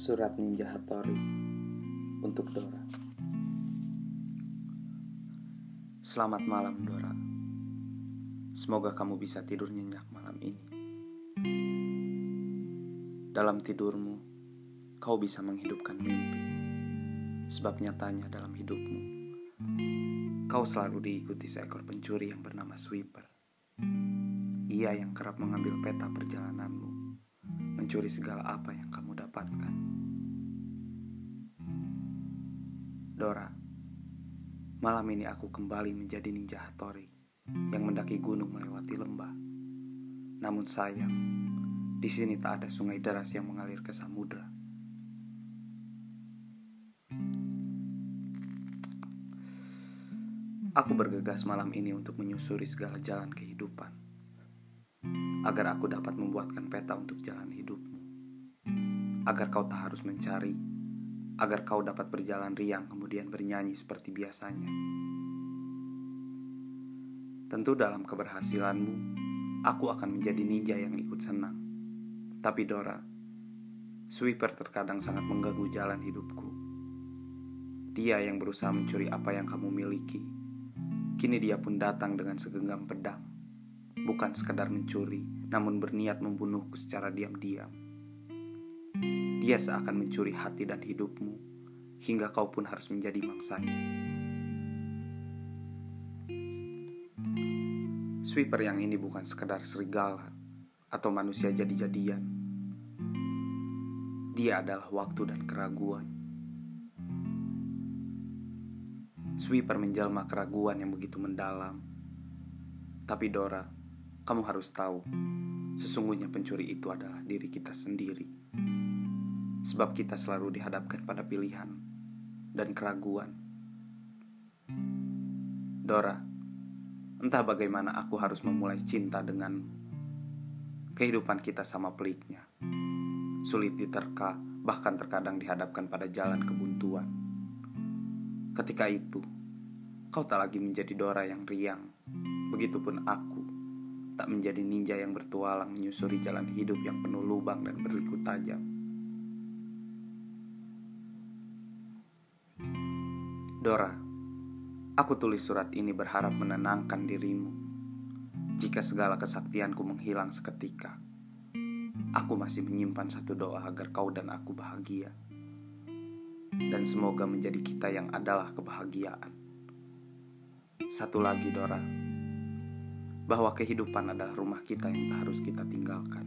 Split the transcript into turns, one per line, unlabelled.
Surat Ninja Hattori untuk Dora. Selamat malam, Dora. Semoga kamu bisa tidur nyenyak malam ini. Dalam tidurmu, kau bisa menghidupkan mimpi. Sebab nyatanya dalam hidupmu, kau selalu diikuti seekor pencuri yang bernama Sweeper. Ia yang kerap mengambil peta perjalananmu, mencuri segala apa yang kamu dapatkan. Dora, malam ini aku kembali menjadi ninja Hattori yang mendaki gunung melewati lembah. Namun sayang, di sini tak ada sungai deras yang mengalir ke samudra. Aku bergegas malam ini untuk menyusuri segala jalan kehidupan agar aku dapat membuatkan peta untuk jalan hidupmu. Agar kau tak harus mencari, agar kau dapat berjalan riang kemudian bernyanyi seperti biasanya. Tentu dalam keberhasilanmu, aku akan menjadi ninja yang ikut senang. Tapi Dora, Sweeper terkadang sangat mengganggu jalan hidupku. Dia yang berusaha mencuri apa yang kamu miliki. Kini dia pun datang dengan segenggam pedang bukan sekadar mencuri, namun berniat membunuhku secara diam-diam. Dia seakan mencuri hati dan hidupmu, hingga kau pun harus menjadi mangsanya. Sweeper yang ini bukan sekadar serigala atau manusia jadi-jadian. Dia adalah waktu dan keraguan. Sweeper menjelma keraguan yang begitu mendalam. Tapi Dora, kamu harus tahu, sesungguhnya pencuri itu adalah diri kita sendiri. Sebab kita selalu dihadapkan pada pilihan dan keraguan. Dora, entah bagaimana aku harus memulai cinta denganmu. Kehidupan kita sama peliknya. Sulit diterka, bahkan terkadang dihadapkan pada jalan kebuntuan. Ketika itu, kau tak lagi menjadi Dora yang riang. Begitupun aku tak menjadi ninja yang bertualang menyusuri jalan hidup yang penuh lubang dan berliku tajam. Dora, aku tulis surat ini berharap menenangkan dirimu. Jika segala kesaktianku menghilang seketika, aku masih menyimpan satu doa agar kau dan aku bahagia. Dan semoga menjadi kita yang adalah kebahagiaan. Satu lagi, Dora bahwa kehidupan adalah rumah kita yang harus kita tinggalkan.